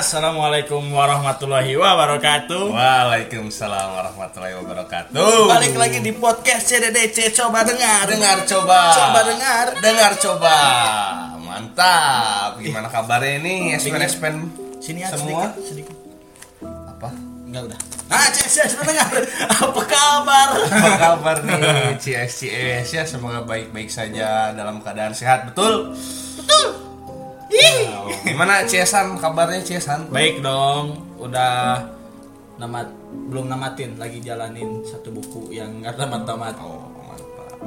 Assalamualaikum warahmatullahi wabarakatuh. Waalaikumsalam warahmatullahi wabarakatuh. Balik lagi di podcast CDDC coba dengar. dengar coba. Coba dengar. Dengar coba. Mantap. Gimana kabarnya ini? Espen Dingin. Espen Sini ya semua. sedikit, sedikit. Apa? Enggak udah. Ah, CS dengar. Apa kabar? Apa kabar nih CS CS ya semoga baik-baik saja dalam keadaan sehat. Betul. Ih. Gimana Ciesan kabarnya Ciesan? Baik dong. Udah namat belum namatin lagi jalanin satu buku yang nggak tamat-tamat. Oh mantap.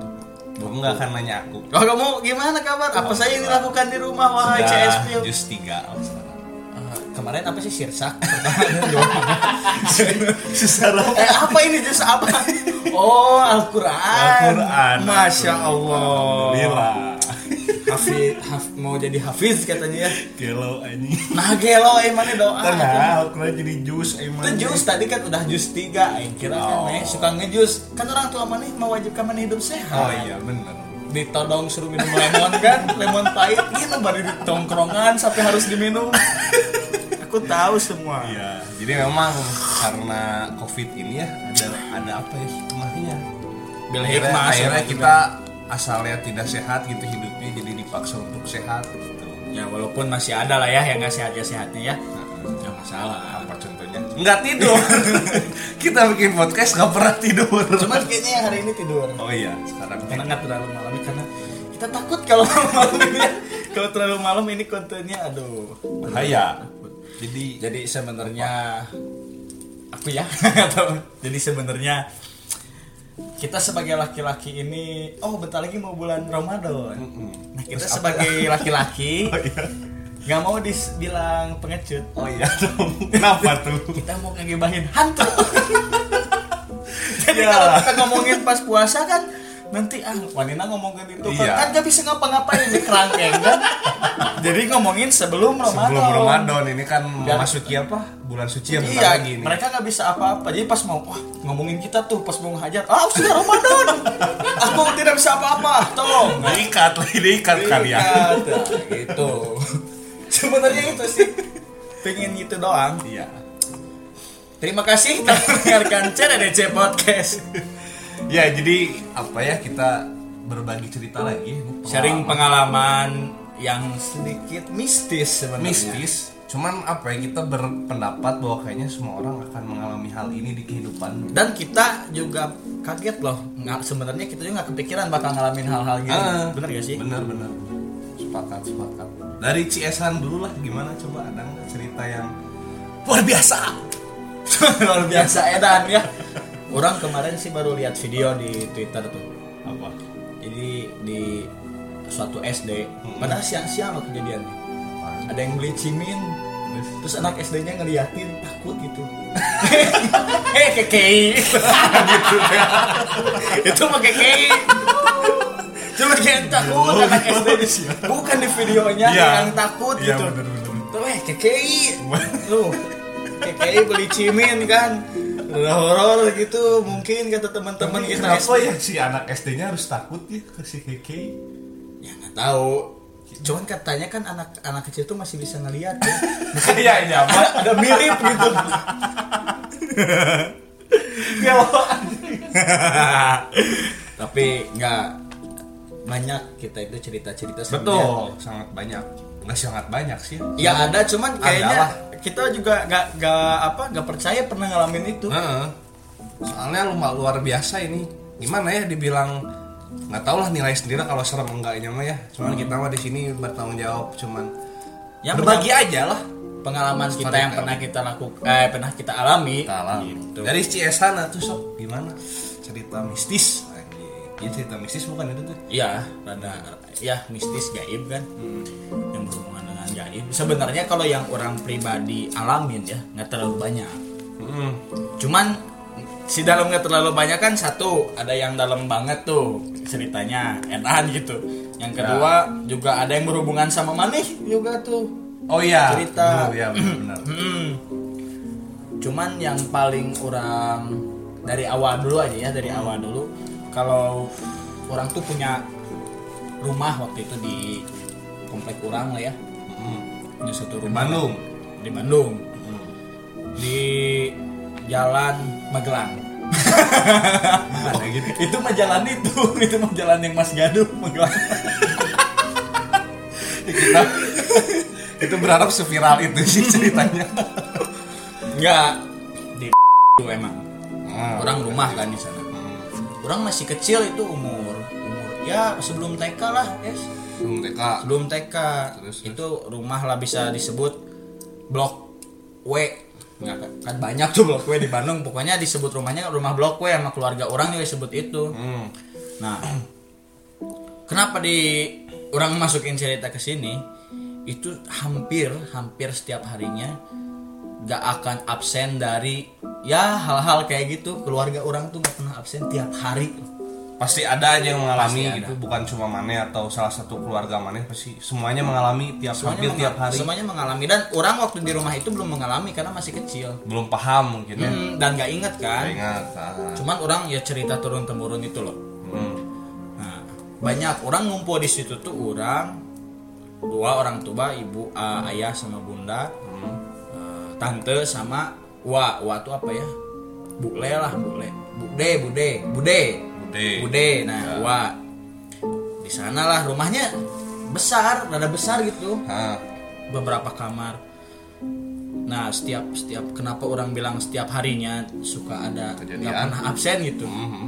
Kamu nggak akan nanya aku. Oh, kamu gimana kabar? Apa saja yang dilakukan di rumah wahai CS Pil? jus tiga. oh, kemarin apa sih sirsak? Susah dong. eh apa ini jus apa? Oh Al-Quran. Al-Quran. Masya Allah. Hafiz, haf, mau jadi hafiz katanya ya. Gelo ini. Nah gelo eh mana doa. Tenang, aku jadi jus emang. Itu jus tadi kan udah jus tiga, Aing kira kan Oh. eh, suka ngejus. Kan orang tua mana mewajibkan mana hidup sehat. Oh iya bener. Ditodong suruh minum lemon kan, lemon pahit gitu baru di tongkrongan sampai harus diminum. Aku tahu semua. Iya, jadi memang karena covid ini ya ada ada apa ya hikmahnya. Bil Akhirnya, hikmah akhirnya kita asalnya tidak sehat gitu jadi dipaksa untuk sehat gitu. Ya walaupun masih ada lah ya yang nggak sehat ya sehatnya ya. Nggak masalah. Apa contohnya? Nggak tidur. kita bikin podcast nggak pernah tidur. Cuman kayaknya yang hari ini tidur. oh iya, sekarang Karena nggak terlalu malam karena kita takut kalau malam ini ya. Kalau terlalu malam ini kontennya aduh. bahaya. Jadi Jadi sebenarnya aku ya atau jadi sebenarnya kita sebagai laki-laki ini oh bentar lagi mau bulan Ramadan. Mm-mm. Nah, kita Terus sebagai laki-laki oh iya. nggak mau dibilang pengecut. Oh iya. Kenapa tuh? Kita mau ngegibahin hantu. Jadi Ya. kalau kita ngomongin pas puasa kan nanti ah wanita ngomongin itu kan Iya. kan gak bisa ngapa-ngapain di kerangkeng kan. Jadi ngomongin sebelum Ramadan. Sebelum Ramadan ini kan Dan- memasuki apa? Bulan suci yang Iya, lagi nih. mereka nggak bisa apa-apa. Jadi pas mau wah, ngomongin kita tuh pas mau ngehajat, ah sudah Ramadan. Aku tidak bisa apa-apa. Tolong. diikat lagi diikat kalian. Gitu. Sebenarnya itu sih. Pengen gitu doang. Iya. Terima kasih telah mendengarkan CDDC Podcast. Ya jadi apa ya kita berbagi cerita lagi ini Sharing pengalaman pengalaman yang sedikit mistis sebenarnya. mistis. Cuman apa ya kita berpendapat bahwa kayaknya semua orang akan mengalami hal ini di kehidupan. Dan kita juga kaget loh. Nggak sebenarnya kita juga nggak kepikiran bakal ngalamin hal-hal gitu. Ah, Bener gak sih? Bener bener. Sepakat sepakat. Dari Ciesan dulu lah gimana coba ada nggak cerita yang luar biasa? luar biasa edan ya orang kemarin sih baru lihat video di Twitter tuh. Apa? jadi di suatu SD padahal siang-siang loh kejadiannya. Ada yang beli cimin terus anak SD-nya ngeliatin takut gitu. Eh kekei gitu itu mah kekei cuma kayak takut anak SD di bukan di videonya Iya. yang takut Iya, gitu. bener, bener. tuh eh kekei lu kekei beli cimin kan horor gitu mungkin kata teman-teman kita kenapa ya si anak SD-nya harus takut ya ke si Keke? ya nggak tahu cuman katanya kan anak-anak kecil tuh masih bisa ngelihat ya. Kayaknya mah ada mirip gitu tapi nggak banyak kita itu cerita-cerita. Betul, sangat banyak. Nggak sangat banyak sih. ya ada cuman kayaknya lah. kita juga nggak nggak apa nggak percaya pernah ngalamin itu Heeh. Soalnya lu luar biasa ini. Gimana ya dibilang nggak tau lah nilai sendiri kalau serem enggaknya mah ya. Cuman kita mah di sini bertanggung jawab cuman Yang berbagi aja lah. pengalaman kita yang Storytelling. pernah kita lakukan eh pernah kita alami Kita alam. Gitu. Dari tuh sob gimana? Cerita mistis. Iya cerita mistis bukan itu tuh. Iya, rada ya mistis gaib kan. Yang berhubungan dengan gaib. Sebenarnya kalau yang orang pribadi alamin ya nggak terlalu banyak. Hmm. Cuman si dalam nggak terlalu banyak kan satu ada yang dalam banget tuh ceritanya edan gitu. Yang kedua juga ada yang berhubungan sama manih juga tuh. Oh iya. Cerita. Bener, ya benar. Hmm. Cuman yang paling orang dari awal dulu aja ya dari awal dulu kalau orang tuh punya rumah waktu itu di komplek orang lah ya Hmm. punya satu Di rumah Bandung. di Bandung di Jalan Magelang Ada gitu. itu mah jalan itu itu mah jalan yang Mas Gaduh Magelang Kita itu berharap seviral itu sih ceritanya. enggak di emang Ah. orang rumah kan di sana orang masih kecil itu umur umur ya sebelum TK lah yes Belum TK. sebelum TK Terus, itu rumah lah bisa disebut blok W. Nggak, kan banyak tuh blok W di Bandung. Pokoknya disebut rumahnya rumah blok W sama keluarga orang juga disebut itu. Hmm. nah kenapa di orang masukin cerita ke sini? Itu hampir hampir setiap harinya gak akan absen dari ya hal-hal kayak gitu keluarga orang tuh gak pernah absen tiap hari Pasti ada aja yang mengalami Pasti ada. gitu, bukan cuma Mane atau salah satu keluarga Mane pasti semuanya mengalami tiap hampir menga- tiap hari. semuanya mengalami dan orang waktu di rumah itu belum mengalami karena masih kecil Belum paham mungkin ya. Hmm, dan gak inget kan Ingat. ah. cuman orang ya cerita turun temurun itu loh Hmm. nah banyak orang ngumpul di situ tuh orang dua orang tua ibu ah, ayah sama bunda Hmm. Tante sama wa wa tuh apa ya bule lah bule bude bude bude Bude. bude nah wa di sana lah rumahnya besar rada besar gitu Ah. beberapa kamar. Nah, setiap setiap kenapa orang bilang setiap harinya suka ada nggak pernah absen gitu. Mhm.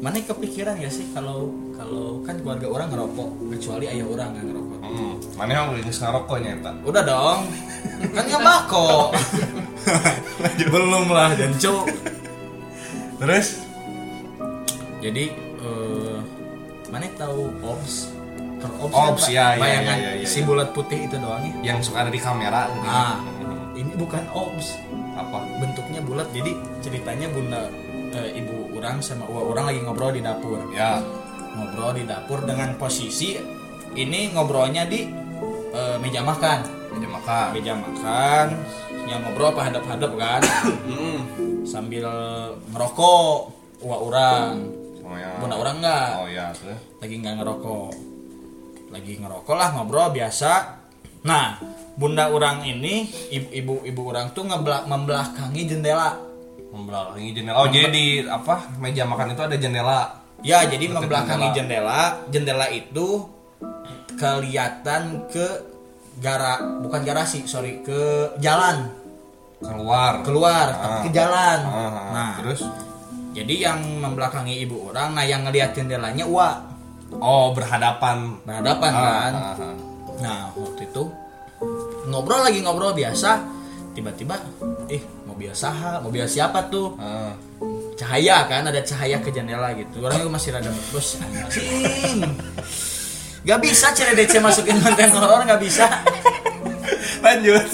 Mana kepikiran ya sih kalau kalau kan keluarga orang ngerokok kecuali ayah orang nggak ngerokok. Hmm. Mana yang geus ngarokoknya eta? Udah dong, kan nggak bako. Belum lah dan Terus Jadi eh, mana tahu Ops? Kalau Ops, Ops, kan, ya, ya, bayangan ya, ya, ya, si ya. bulat putih itu doang ya. yang suka ada di kamera gitu. Ah, Hmm. ini bukan Ops. Apa? bentuknya bulat jadi ceritanya bunda eh, ibu orang sama uwa orang lagi ngobrol di dapur Ya. ngobrol di dapur dengan posisi ini ngobrolnya di eh, meja makan Meja makan. meja makan yang ngobrol apa hadap-hadap kan Hmm. sambil ngerokok uwa orang Oh ya. bunda orang nggak Oh ya, lagi nggak ngerokok lagi ngerokok lah ngobrol biasa nah bunda orang ini ibu ibu, orang tuh ngebelak membelakangi jendela Membelakangi jendela. Oh, jadi di apa? Meja makan itu ada jendela. Ya, jadi membelakangi jendela. Jendela itu kelihatan ke gara bukan garasi, sorry, ke jalan, Keluar. keluar Ah. tapi ke jalan. Ah, Nah, terus jadi yang membelakangi ibu orang, nah yang ngelihat jendelanya Wa oh berhadapan. berhadapan Ah, kan. ah, ah. Nah, waktu itu ngobrol lagi ngobrol biasa, tiba-tiba eh mobil saha, mobil siapa tuh? Ah. cahaya kan ada cahaya ke jendela gitu orang juga masih rada bos anjing Gak bisa CDC masukin konten horor gak bisa Lanjut.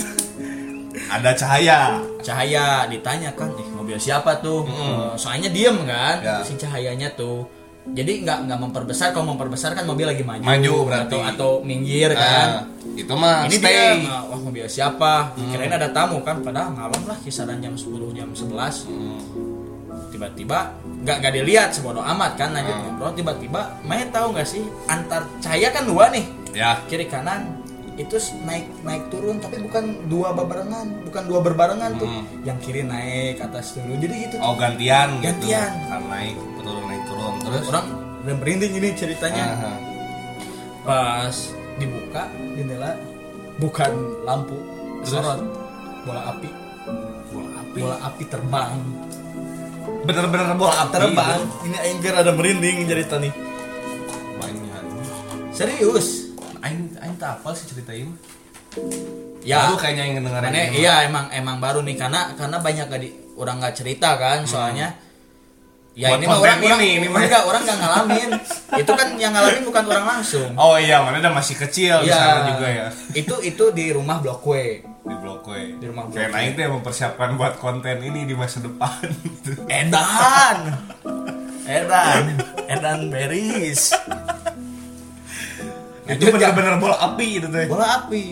Ada cahaya. cahaya ditanya kan nih mobil siapa tuh Eh, soalnya diem kan Ya. si cahayanya tuh jadi nggak nggak memperbesar kalau memperbesar kan mobil lagi maju, Maju berarti. atau atau minggir kan Ah, itu mah ini stay. dia wah mobil siapa kirain ada tamu kan padahal malam lah kisaran jam 10 jam 11 Hmm. Tiba-tiba nggak nggak dilihat sebodoh amat kan lanjut Hmm. ngobrol tiba-tiba main tahu nggak sih antar cahaya kan dua nih Ya. kiri kanan itu naik naik turun tapi bukan dua barengan bukan dua berbarengan tuh Hmm. yang kiri naik atas turun jadi gitu Oh gantian. Gantian. Gitu. Kan naik turun naik turun terus. orang udah merinding ini ceritanya Ah, pas dibuka jendela bukan lampu sorot bola api bola api. bola api terbang Bener-bener bola api. terbang ini aing ada merinding cerita nih Banyak. serius Aing aing tak apa sih ceritain. ya Baru kayaknya yang dengerin. Ini. iya emang emang baru nih karena karena banyak gak di orang nggak cerita kan soalnya ya Buat ini mah orang ini, ini mah. enggak orang nggak ngalamin itu kan yang ngalamin bukan orang langsung Oh iya, mana udah masih kecil di Iya. sana juga ya. itu itu di rumah blok W Di blok W. Di rumah blok Kayak. Aing tuh mempersiapkan buat konten ini di masa depan. Edan Edan Edan Beris itu bener-bener bola api itu teh. bola api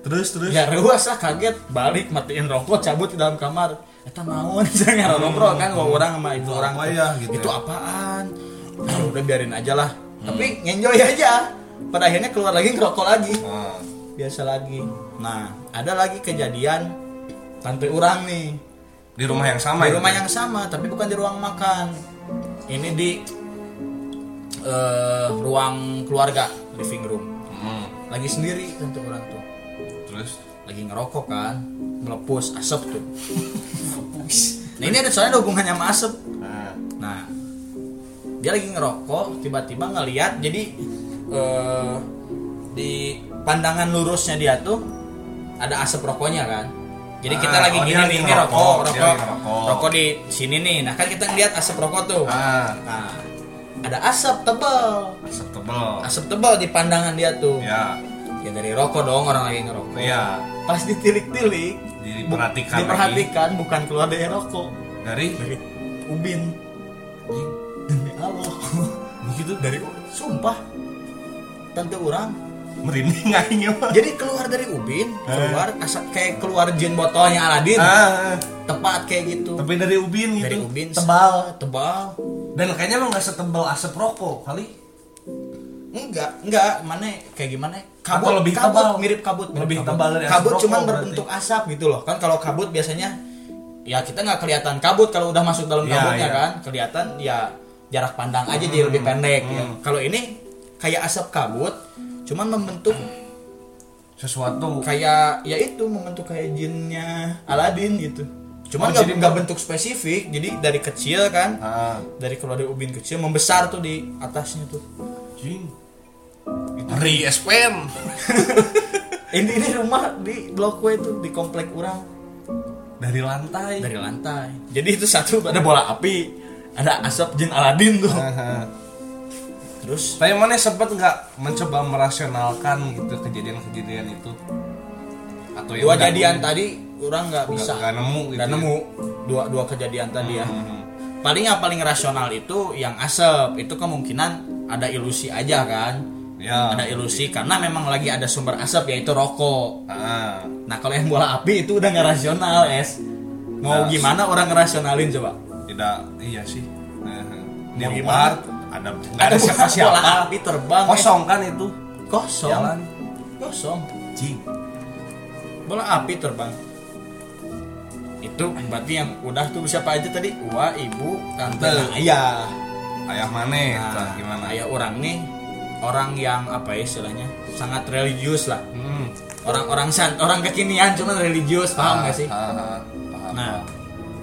Terus terus. ya rewas lah kaget balik matiin rokok cabut di dalam kamar Eta naon? Saya ngobrol kan gua orang sama Itu orang ya, gitu itu ya? apaan? Nah, udah biarin aja lah. Tapi ngenjoy aja. Pada akhirnya keluar lagi ngerokok lagi. Nah, biasa lagi. Nah ada lagi kejadian tante orang nih. Di rumah yang sama di rumah yang sama tapi bukan di ruang makan. Ini di eh, ruang keluarga living room. Hmm, lagi sendiri tante orang tuh. Terus? Lagi ngerokok kan melepus asap tuh nah ini ada soalnya ada hubungannya sama asap. Nah, nah dia lagi ngerokok tiba-tiba ngeliat jadi eh, di pandangan lurusnya dia tuh ada asap rokoknya kan. Jadi kita Ah, lagi oh, gini nih ini rokok rokok ngerokok. rokok di sini nih. Nah kan kita ngeliat asap rokok tuh. Ah, nah ada asap tebal. Asap tebel. asap tebal di pandangan dia tuh. Ya, ya dari rokok dong orang lagi ngerokok. Iya. pas ditilik-tilik Diperhatikan diperhatikan bukan keluar dari rokok. Dari? Dari ubin. Demi Allah. Gitu dari sumpah. Tante orang merinding Pak. jadi keluar dari ubin keluar asap kayak keluar jin botolnya Aladin. Ah, tepat kayak gitu. Tapi dari ubin gitu. dari ubin tebal. tebal. Dan kayaknya lo nggak setebal asap rokok kali. Enggak enggak mana kayak gimana Atau lebih kabut, tebal. mirip kabut mirip Lebih kabut. tebal dari kabut cuman berarti. berbentuk asap gitu loh kan kalau kabut biasanya ya kita nggak kelihatan kabut kalau udah masuk dalam Ya, kabutnya ya. kan kelihatan ya jarak pandang aja dia lebih pendek ya. hmm. kalau ini kayak asap kabut cuman membentuk Sesuatu. kayak ya itu membentuk kayak jinnya Aladin gitu Oh, cuman nggak jadi nggak bentuk spesifik jadi dari kecil kan Ah, dari keluar dari ubin kecil membesar tuh di atasnya tuh jing. Ngeri SPM. ini ini rumah di blok W itu di komplek orang. Dari lantai. dari lantai. Jadi itu satu ada bola api ada asap jin Aladin tuh. Terus? Tapi mana sempat nggak mencoba merasionalkan gitu kejadian-kejadian itu? Atau ya dua kejadian tadi orang nggak bisa. nggak nemu gitu nggak ya? nemu. Dua dua kejadian tadi ya. Hmm. paling yang paling rasional itu yang asap. Itu kemungkinan ada ilusi aja kan Ya. ada ilusi karena memang lagi ada sumber asap yaitu rokok Ah, nah kalau yang bola api itu udah nggak rasional es mau Nah, gimana orang ngerasionalin coba tidak iya sih. Nah, di Mau gimana? ada nggak ada ada bola siapa-siapa. api terbang. Kosong kan itu. kosong Jalan. kosong Jing. bola api terbang itu berarti yang udah tuh siapa aja tadi Wa, ibu, tante, Tante. ayah. Ayah mana? Nah, gimana? Ayah orang nih orang yang apa ya istilahnya sangat religius lah. Hmm. Orang-orang san, orang kekinian cuman religius paham Ah, gak sih? ah, ah, paham, Nah. paham.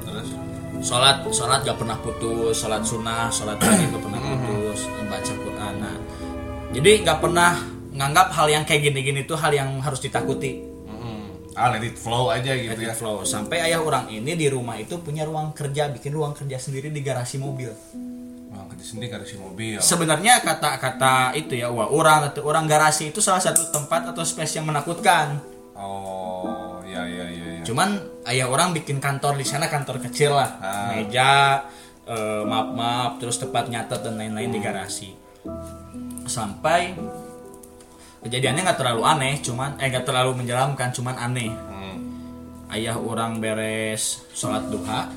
Terus Sholat, sholat gak pernah putus, sholat sunnah, sholat wajib gak Hmm. pernah putus, baca Quran. Nah, jadi gak pernah nganggap hal yang kayak gini-gini tuh hal yang harus ditakuti. hmm. ah let it flow aja gitu Let ya. it flow. Sampai ayah orang ini di rumah itu punya ruang kerja, bikin ruang kerja sendiri di garasi mobil. Sendiri garasi mobil. Sebenarnya kata-kata itu ya, wah orang atau orang garasi itu salah satu tempat atau space yang menakutkan. Oh, ya ya ya ya. Cuman ayah orang bikin kantor di sana kantor kecil lah, Ah. meja, eh, map-map, terus tempat nyatet dan lain-lain di garasi. Sampai kejadiannya nggak terlalu aneh, cuman eh nggak terlalu menyeramkan, cuman aneh. Hmm. Ayah orang beres sholat duha,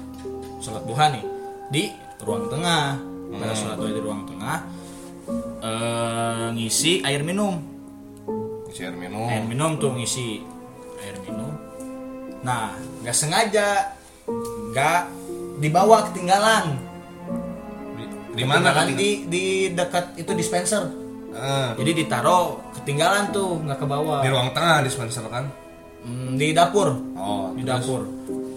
sholat duha nih di ruang tengah, sholat duha di ruang tengah, eh, ngisi air minum Isi air minum. air minum tuh ngisi air minum nah nggak sengaja nggak dibawa ketinggalan Di, mana kan? di di dekat itu dispenser Eh, jadi ditaruh ketinggalan tuh nggak ke bawah di ruang tengah dispenser kan? Hmm, di dapur Oh, di terus? dapur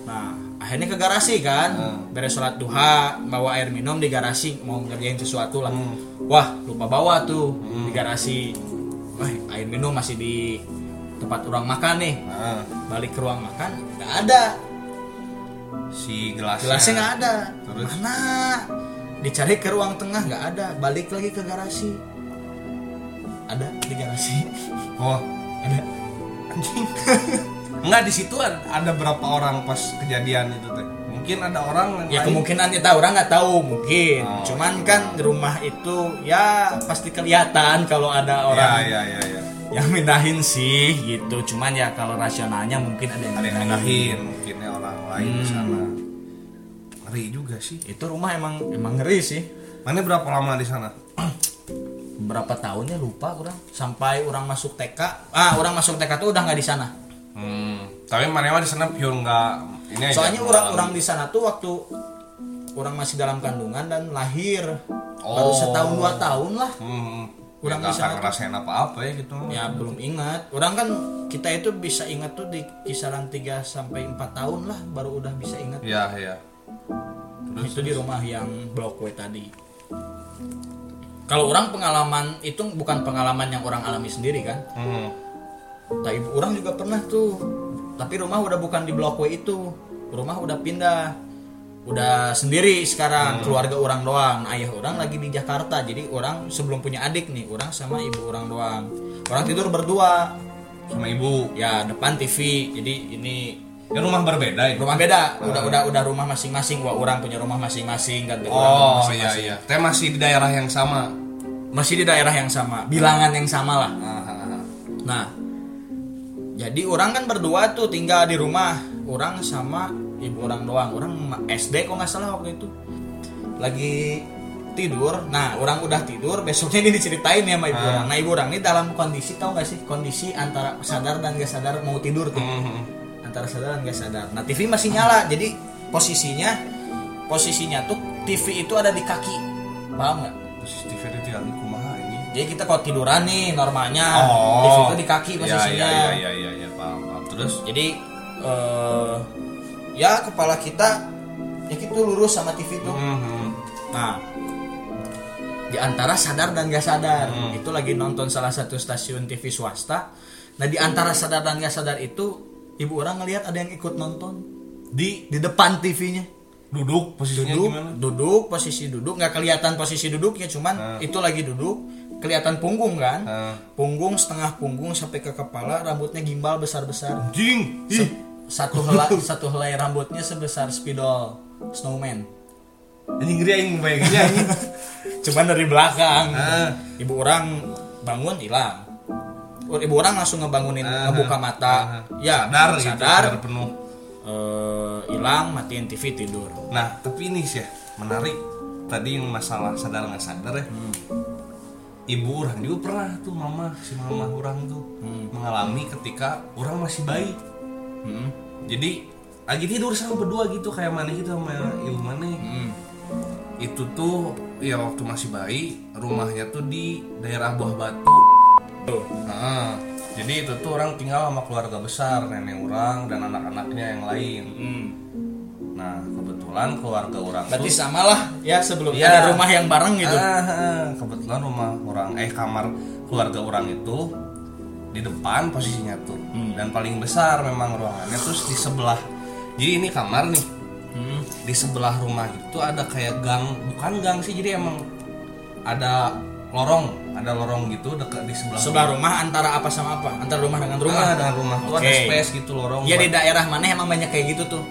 nah akhirnya ke garasi kan Hmm. beres sholat duha bawa air minum di garasi mau ngerjain sesuatu lah. Hmm. wah lupa bawa tuh di garasi. Wah air minum masih di tempat ruang makan nih. Nah, balik ke ruang makan nggak ada. Si gelasnya. gelasnya nggak ada. Terus? mana? Dicari ke ruang tengah nggak ada. Balik lagi ke garasi. Ada di garasi. Oh, ada. Anjing. Enggak di situ ada, ada berapa orang pas kejadian itu teh? Mungkin ada orang yang ya lain. kemungkinannya tahu orang nggak tahu mungkin Oh. cuman kan di rumah itu ya pasti kelihatan kalau ada orang Ya, ya, ya, ya. yang mindahin sih gitu cuman ya kalau rasionalnya mungkin ada yang Ada yang mindahin. nengahin, mungkin ya orang lain di Hmm. sana. Ngeri juga sih. itu rumah emang emang ngeri sih Mana berapa lama di sana? berapa tahunnya lupa orang sampai orang masuk TK ah orang masuk TK tuh udah nggak di sana hmm. tapi mana di sana pure nggak ini aja soalnya orang orang di sana tuh waktu orang masih dalam kandungan dan lahir. Baru Oh. setahun dua tahun lah. Hmm. Kurang ya, nggak bisa ngerasain apa-apa ya gitu. Ya belum ingat. Orang kan kita itu bisa ingat tuh di kisaran 3 sampai 4 tahun lah baru udah bisa ingat. Ya ya. Itu di rumah yang blok W tadi. Kalau orang pengalaman itu bukan pengalaman yang orang alami sendiri kan? Hmm. Nah, ibu orang juga pernah tuh. Tapi rumah udah bukan di blok W itu. Rumah udah pindah. Udah sendiri sekarang keluarga orang doang. Nah, ayah orang lagi di Jakarta. Jadi orang sebelum punya adik nih, orang sama ibu orang doang. Orang tidur berdua. sama ibu Ya, depan TV. Jadi ini ya rumah berbeda itu rumah beda. Udah udah udah rumah masing-masing. Wah, orang punya rumah masing-masing kan. Oh masing-masing. iya iya teh masih di daerah yang sama Masih di daerah yang sama, bilangan yang sama lah. Ah, ah, ah. Nah, jadi orang kan berdua tuh tinggal di rumah. Orang sama ibu orang doang. Orang SD kok nggak salah waktu itu. Lagi tidur. Nah, orang udah tidur. Besoknya ini diceritain ya sama ibu Ah. orang. Nah, ibu orang ini dalam kondisi tahu nggak sih? Kondisi antara sadar dan gak sadar mau tidur tuh. Hmm. Antara sadar dan gak sadar. Nah, TV masih nyala. Jadi posisinya posisinya tuh TV itu ada di kaki. Paham nggak? terus TV itu Jadi kita kalau tiduran nih normalnya Oh. TV itu di kaki posisinya. ya ya ya ya, ya paham, paham. terus jadi eh ya kepala kita ya gitu lurus sama TV itu hmm. nah di antara sadar dan gak sadar Hmm. itu lagi nonton salah satu stasiun TV swasta nah di antara sadar dan gak sadar itu ibu orang ngelihat ada yang ikut nonton di di depan TV-nya duduk posisinya duduk gimana duduk posisi duduk nggak kelihatan posisi duduknya cuman Hmm. itu lagi duduk kelihatan punggung kan? Ah. punggung setengah punggung sampai ke kepala rambutnya gimbal besar besar anjing ih! Se- satu helai satu helai rambutnya sebesar spidol snowman. Anjing ngeri aing bayanginnya cuman dari belakang. Ah. ibu orang bangun hilang. Oh, ibu orang langsung ngebangunin Ah. ngebuka mata. Ah. ya sadar gitu sadar. sadar penuh. Eh, hilang matiin TV tidur. Nah tapi ini sih ya menarik. Tadi yang masalah sadar nggak sadar ya ibu orang juga pernah tuh mama si mama orang tuh mengalami ketika orang masih bayi Hmm. jadi lagi tidur sama berdua gitu kayak mana gitu sama ibu mana Hmm. itu tuh ya waktu masih bayi rumahnya tuh di daerah buah batu Tuh. Nah, jadi itu tuh orang tinggal sama keluarga besar nenek orang dan anak-anaknya yang lain Hmm. Nah kebetulan keluarga orang berarti tuh sama lah ya sebelum Iya. ada rumah yang bareng gitu. Ah, ah, kebetulan rumah orang eh kamar keluarga orang itu di depan posisinya tuh. Hmm. dan paling besar memang ruangannya terus di sebelah. Jadi ini kamar nih. Hmm. di sebelah rumah itu ada kayak gang bukan gang sih jadi emang ada lorong ada lorong gitu dekat di sebelah sebelah rumah. antara apa sama apa? Antara rumah dengan rumah rumah? dengan rumah. Tuh ada Oke. space gitu lorong ya di buat- daerah mana emang banyak kayak gitu tuh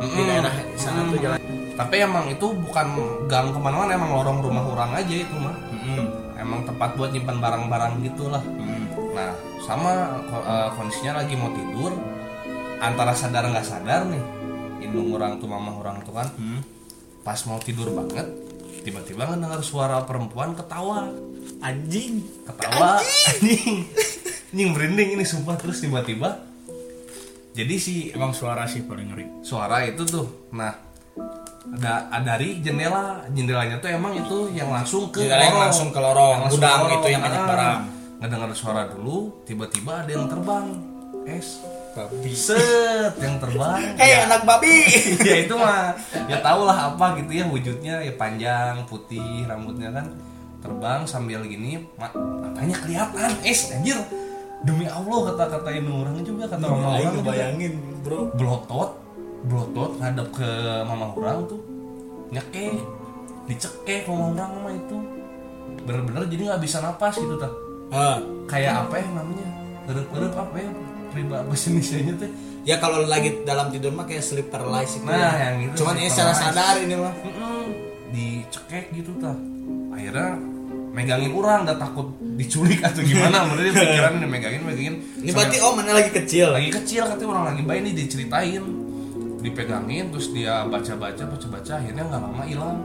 di Mm-mm. daerah sana tuh jalan. Tapi emang itu bukan gang ke mana-mana emang lorong rumah orang aja itu mah. Hmm. emang tempat buat nyimpan barang-barang gitulah. Hmm. Nah, sama eh, kondisinya lagi mau tidur, antara sadar nggak sadar nih, indung orang tuh mama orang tuh kan, Hmm. pas mau tidur banget, tiba-tiba ngedengar suara perempuan ketawa, anjing. Ketawa, anjing, anjing merinding ini sumpah. Terus tiba-tiba, jadi si emang suara sih paling ngeri suara itu tuh, nah ada ada dari jendela, jendelanya tuh emang itu yang langsung ke Jendela yang lorong. langsung ke lorong, Yang langsung gudang ke lorong. itu yang banyak Ah. barang. Ngedengar suara dulu, tiba-tiba ada yang terbang, es. babi set yang terbang hei ya, anak babi ya itu mah ya tau lah apa gitu ya wujudnya ya panjang putih rambutnya kan terbang sambil gini ma- matanya kelihatan es anjir demi Allah kata-kata ini orang juga kata mama orang bayangin bro. Blotot blotot ngadep ke mama orang tuh. Nyekek dicekek mama orang mah itu. Bener-bener jadi nggak bisa napas gitu tuh Ah. kayak apa ya namanya? Erup-erup apa ya? Riba bahasa Indonesia tuh. Ya kalau lagi dalam tidur mah kayak sleep paralysis gitu Nah, ya. yang gitu, cuman ini secara sadar ini mah. Mm-mm. dicekek gitu tah. Akhirnya megangin orang gak takut diculik atau gimana menurut dia pikiran ini megangin megangin ini berarti oh mana lagi kecil lagi kecil katanya orang lagi bayi nih diceritain dipegangin terus dia baca baca baca baca akhirnya nggak lama hilang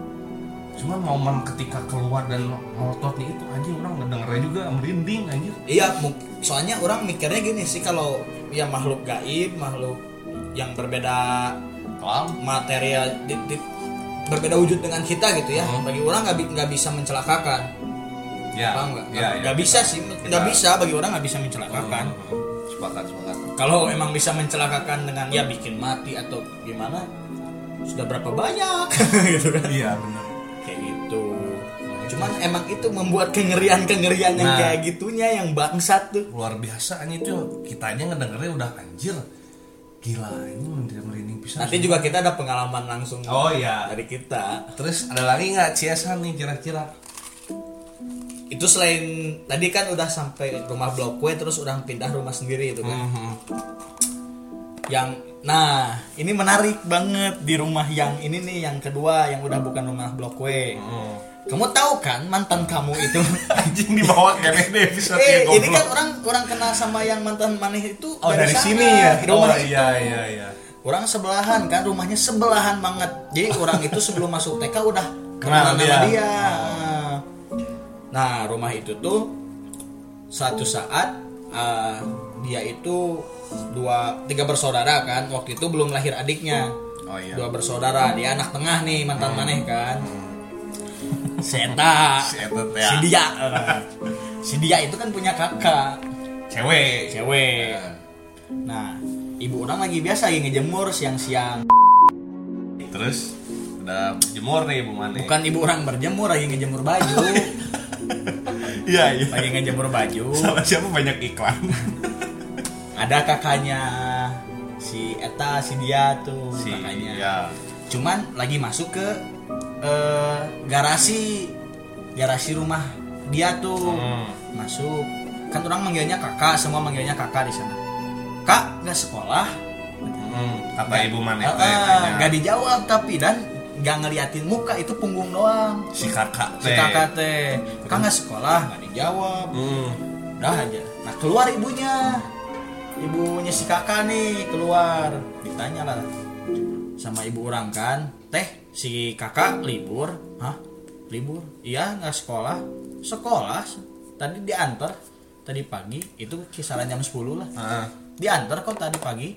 Cuman momen ketika keluar dan melototnya itu anjing orang ngedengernya juga merinding anjir. Iya, soalnya orang mikirnya gini sih kalau ya makhluk gaib, makhluk yang berbeda Kelam. material di- di- berbeda wujud dengan kita gitu ya. Hmm. Bagi orang nggak bisa mencelakakan. Ya. Paham nggak? Ya, Nggak ya. bisa sih, nggak Kita- bisa bagi orang nggak bisa mencelakakan. Hmm, Sepakat, sepakat. Kalau emang bisa mencelakakan dengan ya bikin mati atau gimana, sudah berapa banyak gitu kan? Iya, benar. Kayak gitu. Cuman emang itu membuat kengerian-kengerian yang Nah. kayak gitunya yang bangsat tuh. Luar biasa anjing itu kita aja ngedengernya udah anjir. Gila, ini merinding pisan. Nanti juga kita ada pengalaman langsung Oh iya. dari kita. Terus ada lagi nggak CSan nih kira-kira? Itu selain tadi kan udah sampai rumah blok W terus orang pindah rumah sendiri itu kan. Mhm. Yang nah, ini menarik banget di rumah yang ini nih yang kedua yang udah bukan rumah blok W. Hmm. Kamu tahu kan mantan kamu itu? Anjing dibawa kayak di episode eh, ini kan orang orang kenal sama yang mantan maneh itu Oh dari, sana, sini ya? di rumah oh itu. iya iya iya. Orang sebelahan kan, rumahnya sebelahan banget. Jadi orang itu sebelum masuk TK udah Kenal kenal sama dia. dia. Nah, rumah itu tuh suatu saat eh, dia itu dua tiga bersaudara kan. Waktu itu belum lahir adiknya. Oh iya. Dua bersaudara, dia anak tengah nih, mantan maneh kan. Si Eta, Si si dia. Si dia itu kan punya kakak, Cewek. cewek. Nah, ibu orang lagi biasa lagi ngejemur siang-siang. Terus udah berjemur nih Bu Mane. Bukan ibu orang berjemur lagi ngejemur baju. Iya iya. lagi ngejemur baju. Sama siapa banyak iklan. Ada kakaknya si Eta, si dia tuh si kakaknya. ya. Cuman lagi masuk ke eh, garasi garasi rumah dia tuh. Hmm. Masuk. Kan orang manggilnya kakak, semua manggilnya kakak di sana. Kak, nggak sekolah? Hmm, kata Ibu Mane Eh, teh eh, tanya. nggak dijawab tapi dan nggak ngeliatin muka itu punggung doang. si kakak Si teh. kakak teh, kan nggak sekolah nggak dijawab. Hmm. Udah aja. Nah keluar ibunya, ibunya si kakak nih keluar. Ditanya lah sama ibu orang kan, teh si kakak libur, hah? Libur? Iya nggak sekolah? Sekolah. Tadi diantar tadi pagi itu kisaran jam 10 lah. Ah, Diantar kok tadi pagi.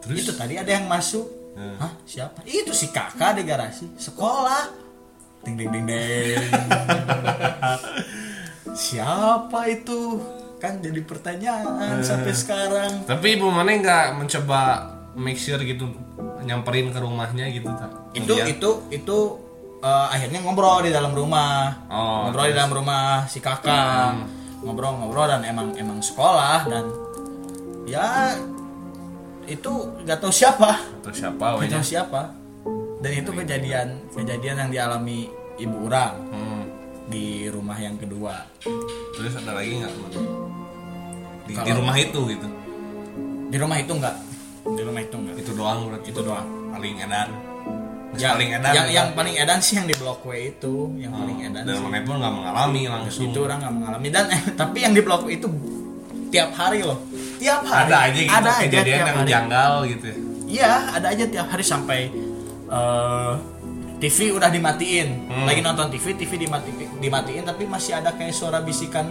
Terus? Itu tadi ada yang masuk. Hmm. Hah? Siapa? Itu si kakak di garasi. Sekolah. Ding ding ding ding. Siapa itu? Kan jadi pertanyaan sampai sekarang. Tapi Ibu Mane nggak mencoba make sure gitu nyamperin ke rumahnya gitu tak? Itu Ngeliat? itu itu eh, akhirnya ngobrol di dalam rumah. Oh, ngobrol di dalam rumah si kakak. Ngobrol-ngobrol dan emang emang sekolah dan ya itu nggak tahu siapa. atau siapa Nggak wanya? tahu siapa. Dan itu kejadian kejadian yang dialami ibu orang Hmm. di rumah yang kedua. Terus ada lagi nggak? Di, di Kalau- rumah itu gitu. Di rumah itu enggak. Di rumah itu enggak. Itu doang berarti. Itu doang. Paling edan. Yang paling edan. Yang, kan? yang paling edan sih yang di blok W itu, yang paling edan. Dan sih. Mane pun nggak mengalami langsung. Itu orang nggak mengalami dan eh tapi yang di blok W itu tiap hari loh. Tiap hari. ada aja gitu Ada aja kejadian yang hari. janggal gitu. ya. Iya, ada aja tiap hari sampai eh, TV udah dimatiin. Hmm. Lagi nonton TV, TV dimati, dimatiin tapi masih ada kayak suara bisikan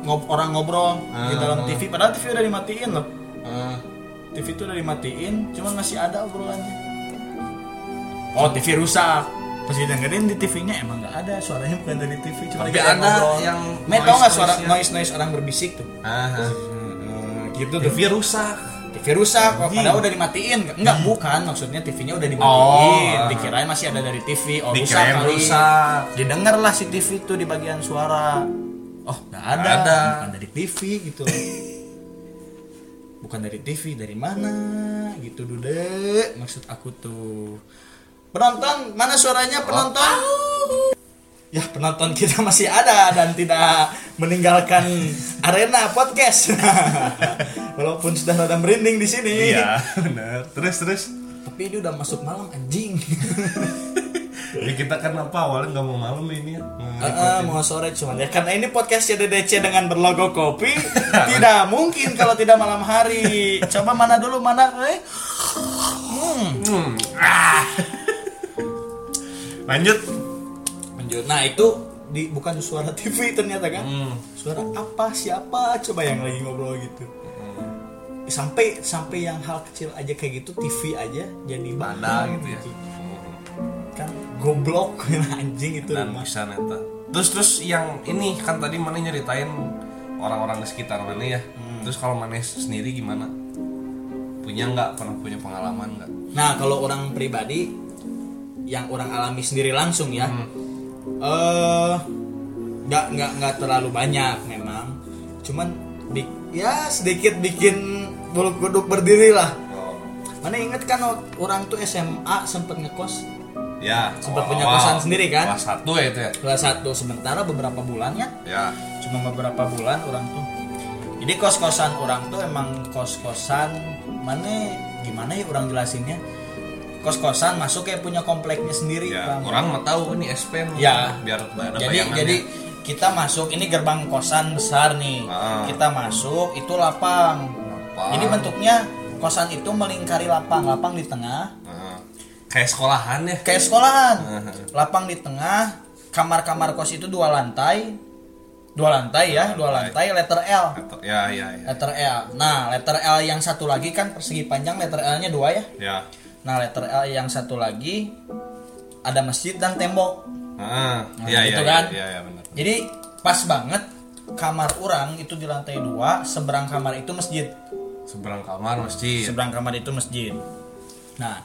ngob orang ngobrol di Ah. dalam TV. Padahal TV udah dimatiin loh. Eh, TV itu udah dimatiin, cuman masih ada obrolannya. Oh, TV rusak. Pas didengerin di TV-nya emang nggak ada suaranya bukan dari TV, cuma Tapi ada ngobrol. yang Met, tau nggak suara noise noise orang berbisik tuh? ah, ah. gitu tuh. TV rusak. TV rusak, oh, padahal udah dimatiin. Enggak, bukan. Maksudnya TV-nya udah dimatiin. Oh. Dikirain masih ada dari TV. Oh, rusak Dikirain kali. rusak. Didengar lah si TV itu di bagian suara. Oh, nggak ada. Ada. Bukan dari TV gitu. Bukan dari TV, dari mana? Gitu, Dude. Maksud aku tuh. Penonton, mana suaranya penonton? Ya, penonton kita masih ada dan tidak meninggalkan arena podcast. Walaupun sudah rada merinding di sini. Iya, benar. Terus terus. Tapi ini udah masuk malam anjing. Ya kita kan apa awalnya nggak mau malam ini ya. Ah, ah, mau sore cuman ya karena ini podcast CDDC dengan berlogo kopi tidak mungkin kalau tidak malam hari. Coba mana dulu mana? Eh. Hmm. Hmm. Ah. Lanjut. lanjut. Nah itu di bukan suara TV ternyata kan? Hmm. suara apa siapa? Coba yang lagi ngobrol gitu. Sampai sampai yang hal kecil aja kayak gitu TV aja jadi bahan gitu ya? kan goblok. Anjing itu dan rumah. bisa neta. Terus terus yang ini kan tadi mana nyeritain orang-orang di sekitar mana ya? Hmm. terus kalau mana sendiri gimana? Punya nggak? Pernah punya pengalaman nggak? Nah kalau orang pribadi yang orang alami sendiri langsung ya. Eh nggak nggak nggak terlalu banyak memang. Cuman ya sedikit bikin bulu kuduk berdiri lah. Mana inget kan orang tuh SMA sempet ngekos? Ya Sempat punya kosan sendiri kan? kelas satu ya itu ya? Kelas satu sementara beberapa bulan ya? Ya. Cuma beberapa bulan orang tuh. Jadi kos kosan orang tuh emang kos kosan mana gimana ya orang jelasinnya kos kosan masuk kayak punya kompleknya sendiri ya Bang. orang mau tahu ini SP Ya. biar ada jadi bayangannya. jadi kita masuk ini gerbang kosan besar nih. Ah. kita masuk itu lapang. Lapang. jadi bentuknya kosan itu melingkari lapang. Lapang di tengah. Nah, kayak sekolahan ya? Kayak sekolahan. Ah. lapang di tengah kamar-kamar kos itu dua lantai. Dua lantai ya dua lantai. letter L. Atau- ya ya ya. Letter L. Nah letter L yang satu lagi kan persegi panjang letter L nya dua ya? Ya nah letter L yang satu lagi ada masjid dan tembok. Ah Nah, ya ya gitu ya kan? ya ya benar. Jadi pas banget kamar orang itu di lantai dua seberang kamar itu masjid. Seberang kamar masjid. Seberang kamar itu masjid. Nah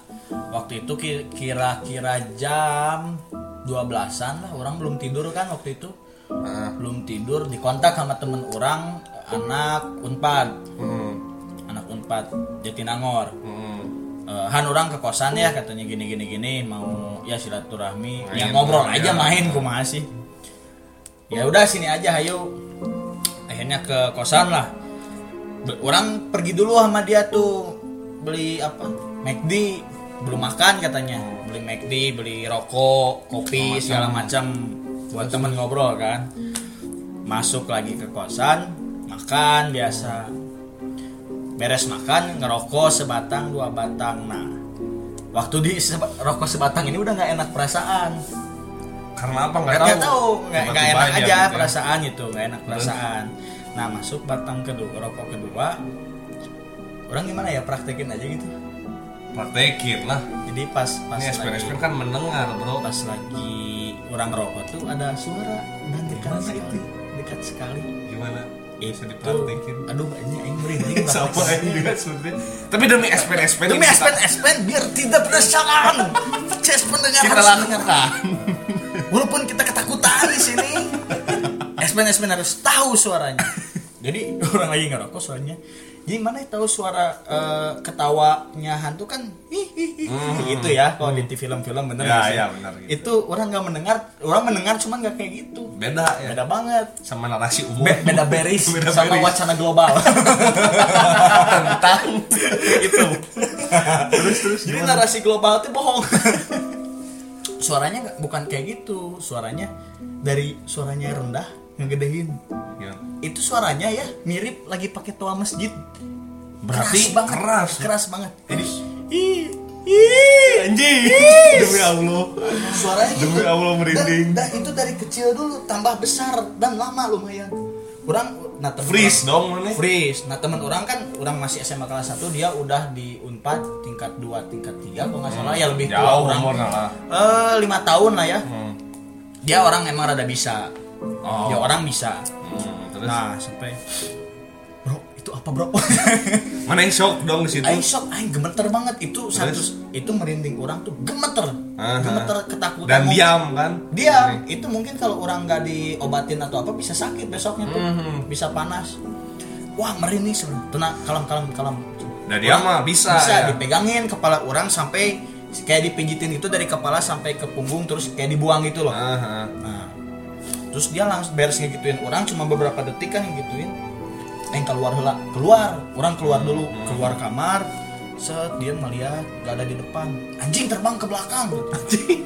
waktu itu ki- kira-kira jam 12-an lah. Orang belum tidur kan waktu itu? Ah, belum tidur dikontak sama temen orang anak unpad. Hmm, anak unpad jatinangor. Hmm. Eh, Han orang ke kosan ya katanya gini gini gini mau ya silaturahmi. Main, ya ngobrol ya. aja main kumaha sih? Ya udah sini aja ayo akhirnya ke kosan lah. Orang pergi dulu sama dia tuh beli apa? McD belum makan katanya. Beli McD beli rokok kopi segala macam buat temen ngobrol kan. Masuk lagi ke kosan makan biasa beres makan ngerokok sebatang dua batang. Nah waktu di seba- rokok sebatang ini udah nggak enak perasaan. Karena apa? Nggak tahu. tahu nggak enak aja gitu ya. perasaan itu nggak enak perasaan. Nah masuk batang kedua rokok kedua. Orang gimana ya praktekin aja gitu. Praktekin lah. Jadi pas pas ini lagi. SPN kan mendengar bro. Pas lagi orang rokok tuh ada suara dan dekat sekali. dekat sekali. Gimana bisa itu dipraktekin aduh ini aing merinding siapa prakteknya. ini juga sebenarnya tapi demi SPN SPN Demi SPN SPN biar tidak penasaran. Ces pendengar kita harus lakukan. Walaupun kita ketakutan di sini, SPN SPN harus tahu suaranya. Jadi orang lagi ngerokok suaranya. Jadi mana tahu suara eh, ketawanya hantu kan ih, ih, gitu ya kalau di film-film bener Ya, sih? ya, bener gitu. Itu orang nggak mendengar, orang mendengar cuman nggak kayak gitu. beda ya Beda banget. sama narasi umum Be- beda beris Beda sama beris. wacana global. tentang itu terus terus jadi narasi global itu bohong suaranya nggak bukan kayak gitu suaranya dari suaranya rendah ngegedein ya. itu suaranya ya mirip lagi pakai toa masjid Berarti keras banget keras keras banget Jadi- ih ih anjing demi Allah suaranya Demi gitu. Allah merinding. dan, dan itu dari kecil dulu tambah besar dan lama lumayan orang nah temen freeze orang- dong mana Freeze. Nah teman orang kan orang masih SMA kelas 1 dia udah di Unpad tingkat 2 tingkat 3 kalau nggak salah ya lebih tua jauh orang. umurnya lah Eh lima tahun lah ya. hmm. Dia orang emang rada bisa. Oh. Ya orang bisa. Hmm, terus Nah sampai bro itu apa bro? mana yang shock dong di situ Aing shock, aing gemeter banget itu satu itu merinding orang tuh gemeter, Aha. gemeter ketakutan. dan diam kan Dia itu mungkin kalau orang nggak diobatin atau apa bisa sakit besoknya tuh, Mhm. bisa panas. Wah merinding sebenarnya. Tenang, kalem kalem kalem. dan dia mah bisa, bisa ya. dipegangin kepala orang sampai kayak dipijitin itu dari kepala sampai ke punggung terus kayak dibuang gitu loh Aha. nah terus dia langsung beres ngegituin orang cuma beberapa detik kan ngegituin. Yang keluar hela keluar. Orang keluar dulu keluar kamar. Set dia melihat gak ada di depan. Anjing terbang ke belakang. Anjing.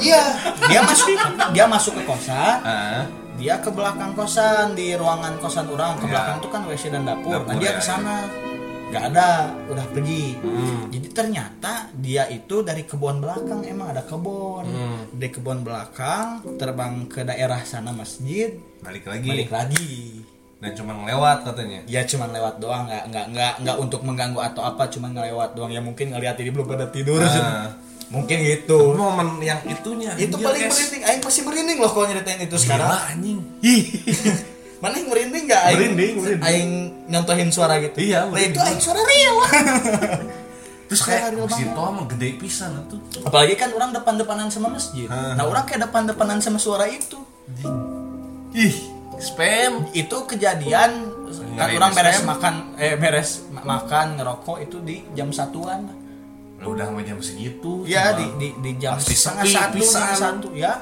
Iya dia masuk dia masuk ke kosan. Dia ke belakang kosan di ruangan kosan orang. Ke Ya. belakang tuh kan WC dan dapur, Dapur, nah dia ya, ke sana nggak ada udah pergi. Hmm. jadi ternyata dia itu dari kebun belakang emang ada kebun. Hmm. dari kebun belakang terbang ke daerah sana masjid balik lagi. balik lagi. Dan cuma ngelewat katanya? Ya cuman lewat doang. Nggak nggak nggak nggak untuk mengganggu atau apa cuman ngelewat doang. Ya mungkin ngeliat ini belum pada tidur. Nah. mungkin gitu. Momen yang itunya itu paling merinding. Aing pasti merinding loh kalau nyeritain itu sekarang. Gila, anjing mana yang merinding nggak? Aing Merinding, merinding. aing nyontohin suara gitu. Iya, nah itu aing suara real. Terus kayak banget. Toa mah gede pisan tuh apalagi kan orang depan-depanan sama masjid. Nah orang kayak depan-depanan sama suara itu. Ih spam. Itu kejadian kan orang beres makan eh beres ma- makan ngerokok itu di jam satuan. Udah sama jam segitu ya di, di di jam setengah satu setengah satu ya.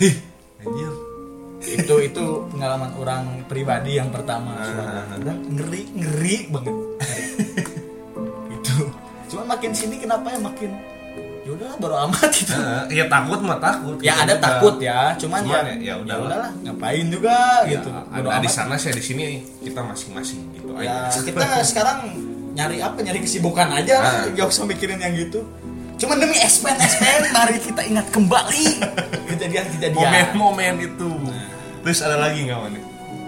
Hih, anjir itu itu pengalaman orang pribadi yang pertama. Ah. Orang ngeri ngeri banget. Itu. Cuma makin sini kenapa ya makin yaudah baru amat itu Nah, ya takut mah takut ya Kita ada juga. takut ya cuman, Cuman ya ya- ya udahlah. udahlah ngapain juga Ya, gitu. ada di sana sih di sini kita masing-masing gitu ya aja. kita sekarang nyari apa? Nyari kesibukan aja. Lah Ah. gak usah mikirin yang gitu cuman demi SPN SPN mari kita ingat kembali. Kejadian-kejadian momen-momen itu. Terus ada lagi nggak mana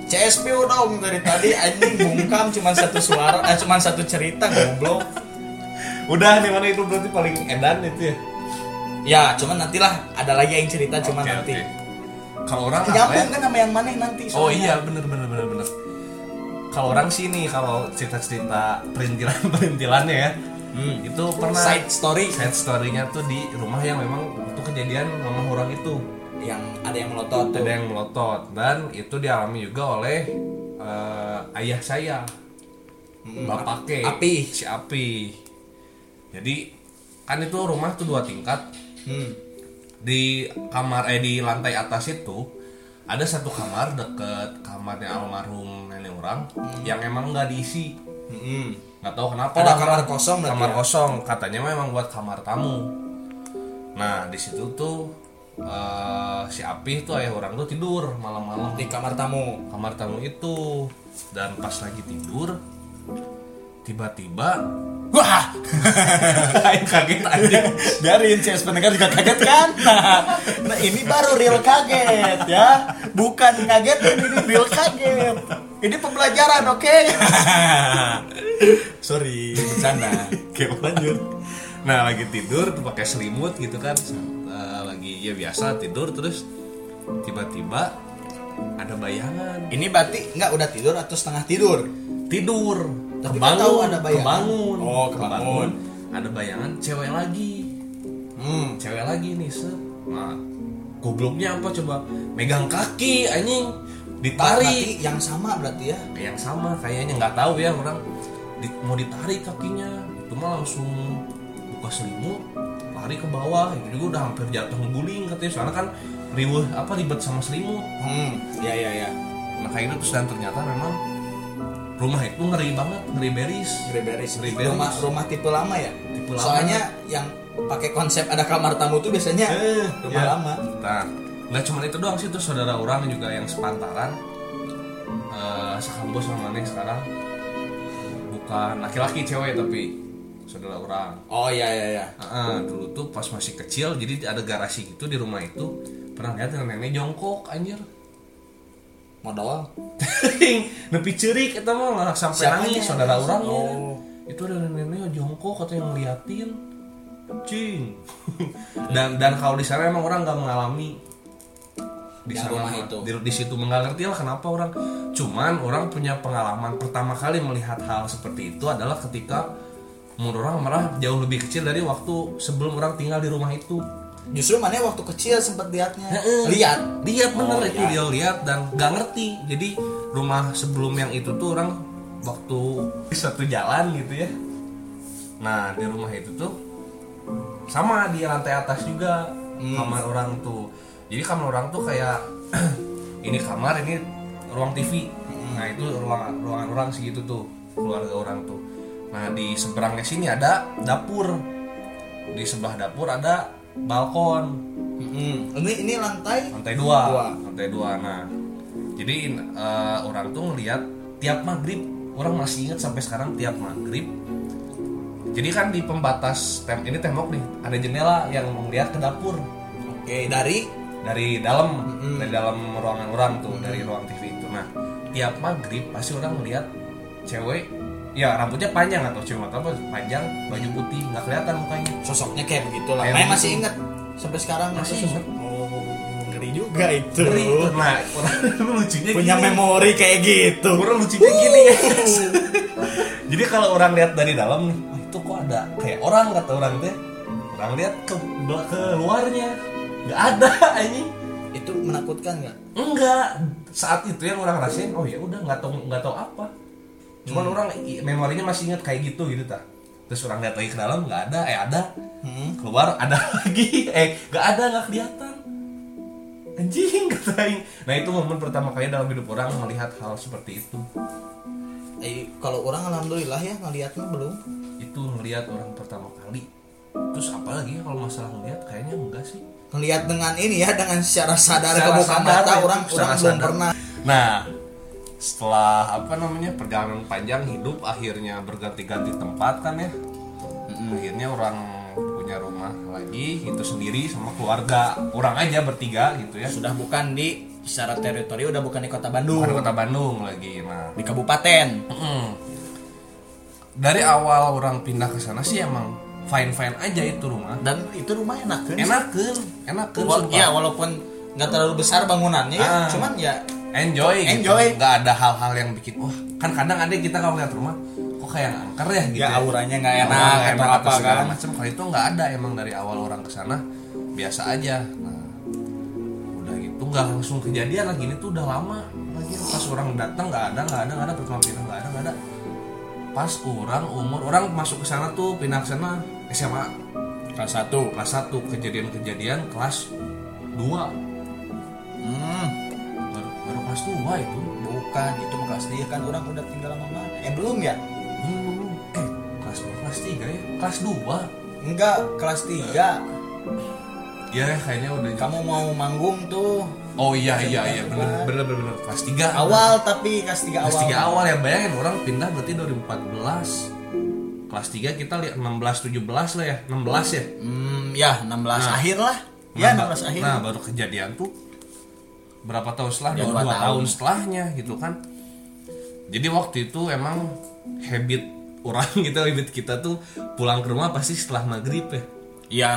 CSPO dong dari tadi anjing bungkam cuman satu suara eh cuman satu cerita goblok. Udah nih mana itu berarti paling edan itu ya? Ya cuman nantilah ada lagi yang cerita cuman Oke, nanti. kalau orang apa ya? nyambung kan sama yang mana nanti Oh soalnya. iya bener bener bener bener. Kalau orang sih nih kalau cerita-cerita perintilan perintilannya ya Hmm. itu pernah side story. side story-nya tuh di rumah yang memang itu kejadian mama orang itu. Yang ada yang melotot tuh. ada yang melotot. Dan itu dialami juga oleh eh, ayah saya. Mm, bapak ke Api. si api. Jadi kan itu rumah tuh dua tingkat. Hmm. di kamar eh di lantai atas itu ada satu kamar deket kamarnya almarhum nenek orang yang emang nggak diisi. Hmm. Nggak tahu kenapa. Ada lah. kamar kosong kamar ya? kosong. Katanya memang buat kamar tamu. Nah di situ tuh eh, si Api tuh ayah orang tuh tidur malam-malam. Di kamar tamu. Kamar tamu itu. Dan pas lagi tidur tiba-tiba wah! Aing kaget aja biarin CS pendengar juga kaget kan? Nah, nah ini baru real kaget ya. Bukan kaget ini real kaget ini pembelajaran oke? Sorry bercanda. Oke lanjut. Nah lagi tidur tuh pakai selimut gitu kan. Eh, Lagi ya biasa tidur terus Tiba-tiba ada bayangan. Ini berarti nggak udah tidur atau setengah tidur? Tidur. Tapi kebangun, nggak tahu ada bayangan. kebangun. Oh, kebangun. Ada bayangan cewek lagi. Hmm. Cewek lagi nih set. Nah gobloknya apa coba? Megang kaki anjing Ditarik yang sama berarti ya yang sama kayaknya nggak tahu ya orang di- mau ditarik kakinya itu mah langsung buka selimut lari ke bawah itu juga udah hampir jatuh guling katanya soalnya kan riweh apa ribet sama selimut hmm ya ya ya nah kayak gitu terus dan ternyata memang rumah itu ngeri banget ngeri beris Ngeri beres. Ngeri beres. Rumah rumah tipe lama ya. Tipe lama. Soalnya yang pakai konsep ada kamar tamu tuh biasanya rumah ya. lama. nah nggak cuma itu doang sih tuh saudara orang juga yang sepantaran eh sekambos sama Neng sekarang bukan laki-laki cewek tapi saudara orang Oh iya iya iya. Ah, dulu tuh pas masih kecil jadi ada garasi gitu di rumah itu pernah lihat nenek jongkok anjir Modal. nepi cerik itu mah sampai Siapanya? nangis saudara orang Oh. itu ada nenek jongkok katanya ngeliatin cing dan dan kalau di sana emang orang nggak mengalami di sana rumah mah. itu. di, di situ nggak ngerti lah kenapa orang cuman orang punya pengalaman pertama kali melihat hal seperti itu adalah ketika umur orang malah jauh lebih kecil dari waktu sebelum orang tinggal di rumah itu Justru mana waktu kecil sempat lihatnya. Heeh. Lihat. lihat bener Oh, itu dia lihat dan nggak ngerti jadi rumah sebelum yang itu tuh orang waktu satu jalan gitu ya nah di rumah itu tuh sama di lantai atas juga Hmm. kamar orang tuh jadi kamar orang tuh kayak ini kamar ini ruang TV Hmm. nah itu ruangan ruangan orang segitu tuh keluarga orang tuh nah di seberangnya sini ada dapur di sebelah dapur ada balkon Mm-mm. Ini ini lantai. lantai dua, Dua. lantai dua nah jadi eh, orang tuh ngelihat tiap maghrib orang masih ingat sampai sekarang tiap maghrib jadi kan di pembatas tem ini tembok nih ada jendela yang melihat ke dapur oke dari dari dalam dari dalam ruangan orang tuh dari ruang TV itu. Nah tiap maghrib pasti orang melihat cewek ya rambutnya panjang atau cewek atau apa panjang baju putih nggak kelihatan mukanya. Sosoknya kayak begitu lah. Kayak masih inget sampai sekarang Masih masih inget. oh ngeri juga itu. Ngeri. nah orang lucunya punya gini. memori kayak gitu. Orang lucunya gini. Guys jadi kalau orang lihat dari dalam nih "Wah, itu kok ada kayak orang kata orang teh. Orang lihat ke ke luarnya nggak ada anjing. Itu menakutkan nggak? Enggak. Saat itu yang orang rasain oh ya udah nggak tahu nggak tahu apa. Cuman orang i- memorinya masih ingat kayak gitu gitu tak terus orang lihat lagi ke dalam nggak ada eh ada. Hmm. keluar ada lagi. Eh nggak ada nggak kelihatan. Anjing kata aing. nah itu momen pertama kali dalam hidup orang melihat hal seperti itu. Eh, kalau orang alhamdulillah ya ngeliatnya belum. Itu ngelihat orang pertama kali. Terus apalagi ya kalau masalah ngelihat? Kayaknya enggak sih ngelihat dengan ini ya dengan secara sadar Secara kebuka sadar mata itu, orang orang belum sadar. pernah Nah, setelah apa namanya perjalanan panjang hidup akhirnya berganti-ganti tempat kan ya. Akhirnya orang punya rumah lagi itu sendiri sama keluarga orang aja bertiga gitu ya. sudah bukan di secara teritori udah bukan di kota Bandung Bukan di kota Bandung lagi. Nah, di kabupaten mm-mm. dari awal orang pindah ke sana sih emang fine fine aja itu rumah. dan itu rumah enak kan Enakeun, enakeun Wal- sumpah. ya walaupun nggak terlalu besar bangunannya ya, Ah. cuman ya enjoy gitu. Enjoy. nggak ada hal-hal yang bikin wah kan kadang ada kita kalau lihat rumah kok kayak angker ya gitu ya auranya nggak enak atau enak apa segala kan macam kalau itu nggak ada emang dari awal orang ke sana biasa aja nah udah gitu nggak langsung kejadian lagi ini tuh udah lama lagi pas orang datang nggak ada nggak ada nggak ada pertama pindah nggak ada nggak ada pas orang umur orang masuk ke sana tuh pindah ke sana SMA kelas satu. Kelas 1 kejadian-kejadian kelas 2 hmm, baru, baru kelas 2 itu? Bukan itu kelas dia kan orang udah tinggal lama mana eh belum ya? Hmm, eh kelas 2 kelas 3 ya? Kelas 2 enggak kelas tiga. Ya kayaknya udah kamu mau manggung tuh. Oh iya iya iya. Bener bener bener, bener. kelas 3 awal tapi kelas tiga kelas awal. 3 awal ya bayangin orang pindah berarti 2014 kelas 3 kita lihat 16 17 lah ya. 16 ya? Hmm, ya 16 Nah. akhir lah. Ya Nah, 16 akhir. nah baru kejadian tuh berapa tahun setelah? Ya, dua, dua dua tahun. tahun. setelahnya gitu kan. Jadi waktu itu emang habit orang gitu habit kita tuh pulang ke rumah pasti setelah maghrib ya. Iya.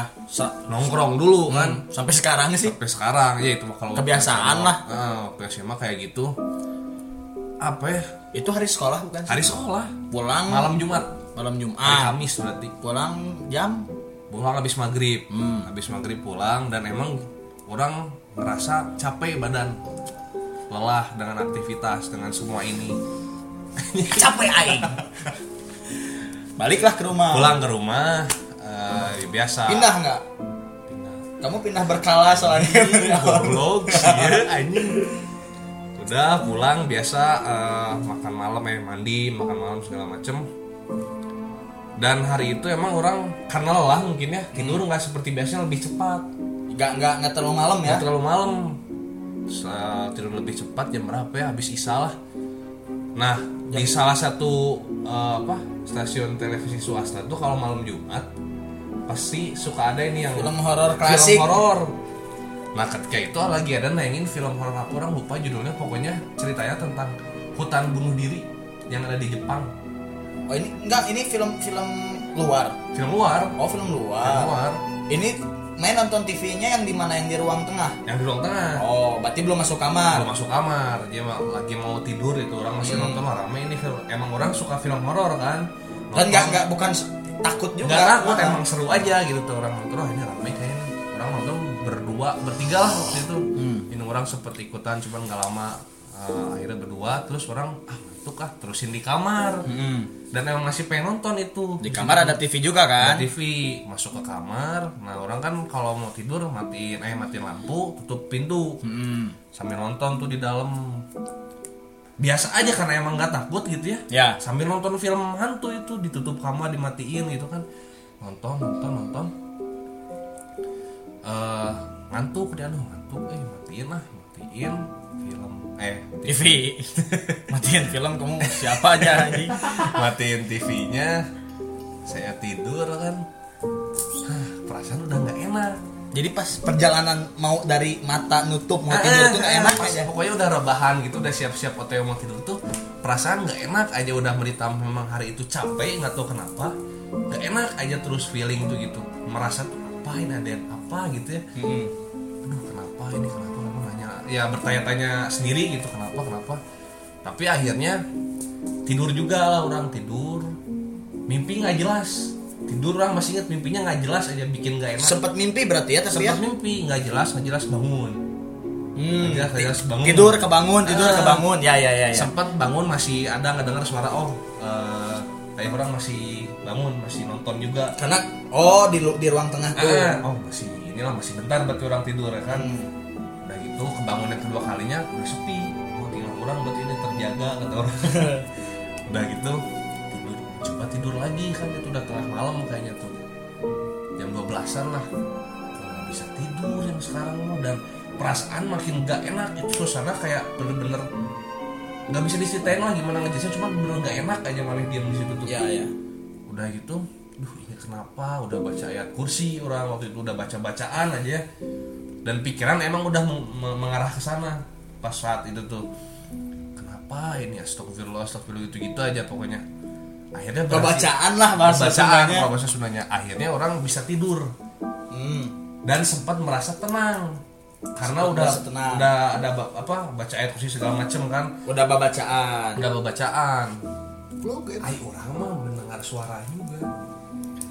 Nongkrong dulu kan. sampai sekarang sih. Sampai sekarang ya itu kalau Kebiasaan lah. SMA, ah, waktu SMA kayak gitu. Apa ya? Itu hari sekolah bukan hari sekolah. Pulang. Malam Jumat malam hari Jumat Kamis berarti. Pulang jam? Pulang habis maghrib. Habis maghrib pulang dan emang orang ngerasa capek badan. Lelah dengan aktivitas dengan semua ini. Capek aing. Baliklah ke rumah. Pulang ke rumah eh, ya biasa. Pindah nggak? Pindah. Kamu pindah berkala soalnya. Goblok sih ya anjing. Udah pulang biasa eh, makan malam ya mandi makan malam segala macem dan hari itu emang orang karena lelah mungkin ya tidur nggak seperti biasanya lebih cepat. Nggak nggak nggak terlalu malam ya? Nggak terlalu malam. Setelah tidur lebih cepat jam berapa ya? Habis isya lah. Nah di salah satu eh, apa stasiun televisi swasta tuh kalau malam Jumat pasti suka ada ini yang film horor klasik. film horor. Nah ketika itu lagi ada nayangin film horor apa orang lupa judulnya. Pokoknya ceritanya tentang hutan bunuh diri yang ada di Jepang oh ini enggak ini film film luar. Film luar? Oh film film luar. Luar ini main nonton TV-nya yang di mana? Yang di ruang tengah? Yang di ruang tengah. Oh berarti belum masuk kamar? Belum masuk kamar. Dia lagi mau tidur itu. Orang masih Hmm. nonton rame ini film. Emang orang suka film horor kan? Dan nggak nggak bukan takut juga. Nggak takut Ah. emang seru aja gitu tuh orang nonton. Oh ini rame kayaknya. Orang nonton berdua bertiga lah waktu itu. Hmm. ini orang sempet ikutan cuman nggak lama eh, akhirnya berdua terus orang ah ngantuk ah terusin di kamar. Mm-mm. dan emang masih pengen nonton itu. Di kamar ada TV juga ada kan? TV masuk ke kamar nah orang kan kalau mau tidur matiin eh matiin lampu tutup pintu. Mm-mm. sambil nonton tuh di dalam. Biasa aja karena emang nggak takut gitu ya. Ya. Sambil nonton film hantu itu ditutup kamar dimatiin gitu kan. Nonton nonton nonton. Eh ngantuk dia aduh ngantuk eh matiin lah matiin eh. TV matiin film kamu siapa aja anjing? Matiin TV-nya saya tidur kan. Hah, perasaan udah nggak enak. Jadi pas perjalanan mau dari mata nutup mau Ah, tidur tuh nggak ah, enak pas aja. pokoknya udah rebahan gitu udah siap-siap OTW mau tidur tuh perasaan nggak enak aja. Udah berita memang hari itu capek nggak tahu kenapa. Nggak enak aja terus feeling tuh gitu. Merasa tuh apa ini ada apa gitu ya? Mm-mm. aduh kenapa ini? Kenapa ya bertanya-tanya sendiri gitu kenapa kenapa? Tapi akhirnya tidur juga lah orang tidur. Mimpi nggak jelas. Tidur orang masih inget mimpinya nggak jelas aja bikin nggak enak. Sempet mimpi berarti ya tapi ya? Sempat mimpi nggak jelas nggak jelas bangun. Hmm, Nggak jelas, nggak jelas bangun. tidur kebangun tidur Ah. kebangun. Ya ya ya, ya. sempat bangun masih ada nggak dengar suara oh eh, kayak orang masih bangun masih nonton juga. Karena oh di di ruang tengah tuh. Ah, oh masih inilah masih bentar berarti orang tidur ya kan? Hmm. Udah gitu kebangun yang kedua kalinya udah sepi. Oh tinggal orang berarti ini terjaga kata orang. Udah gitu tidur coba tidur lagi kan itu udah tengah malam kayaknya tuh. Jam 12-an lah. Nggak bisa tidur yang sekarang mah dan perasaan makin gak enak. Itu suasana kayak bener-bener nggak bisa diceritain lah gimana ngejelasin cuma bener gak enak aja malah diam di situ tuh. Ya ya udah gitu duh ini kenapa? Udah baca ayat kursi orang waktu itu udah baca bacaan aja dan pikiran emang udah meng- me- mengarah ke sana pas saat itu tuh. Kenapa ini astagfirullah astagfirullah gitu gitu aja pokoknya. Akhirnya berhasil- pembacaan lah bahasa bacaan kalau bahasa Sundanya. Akhirnya orang bisa tidur. Hmm. dan sempat merasa tenang. Karena Sempat udah tenang. udah ada apa baca ayat kursi segala macem kan. Udah babacaan udah bacaan. Lu gitu. Ay orang mah mendengar suara juga.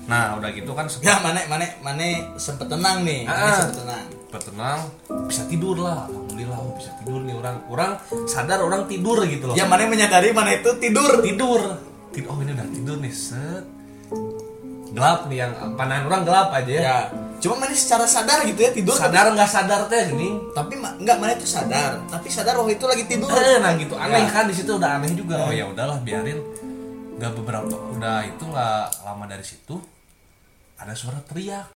Nah udah gitu kan sempat ya mana mana mana sempet tenang nih. Ah. sempet tenang bertenang bisa tidur lah alhamdulillah oh, bisa tidur nih orang orang sadar orang tidur gitu loh. Ya mana menyadari mana itu tidur. Tidur. Tid- oh ini udah tidur nih set. Gelap nih yang pandangan orang gelap aja ya, ya cuma mana secara sadar gitu ya tidur sadar nggak sadar teh gini tapi ma- nggak mana itu sadar. Tapi sadar waktu itu lagi tidur. Eh, nah gitu. Aneh Ya. kan di situ udah aneh juga. Oh ya udahlah biarin. Nggak beberapa udah itu nggak lama dari situ ada suara teriak.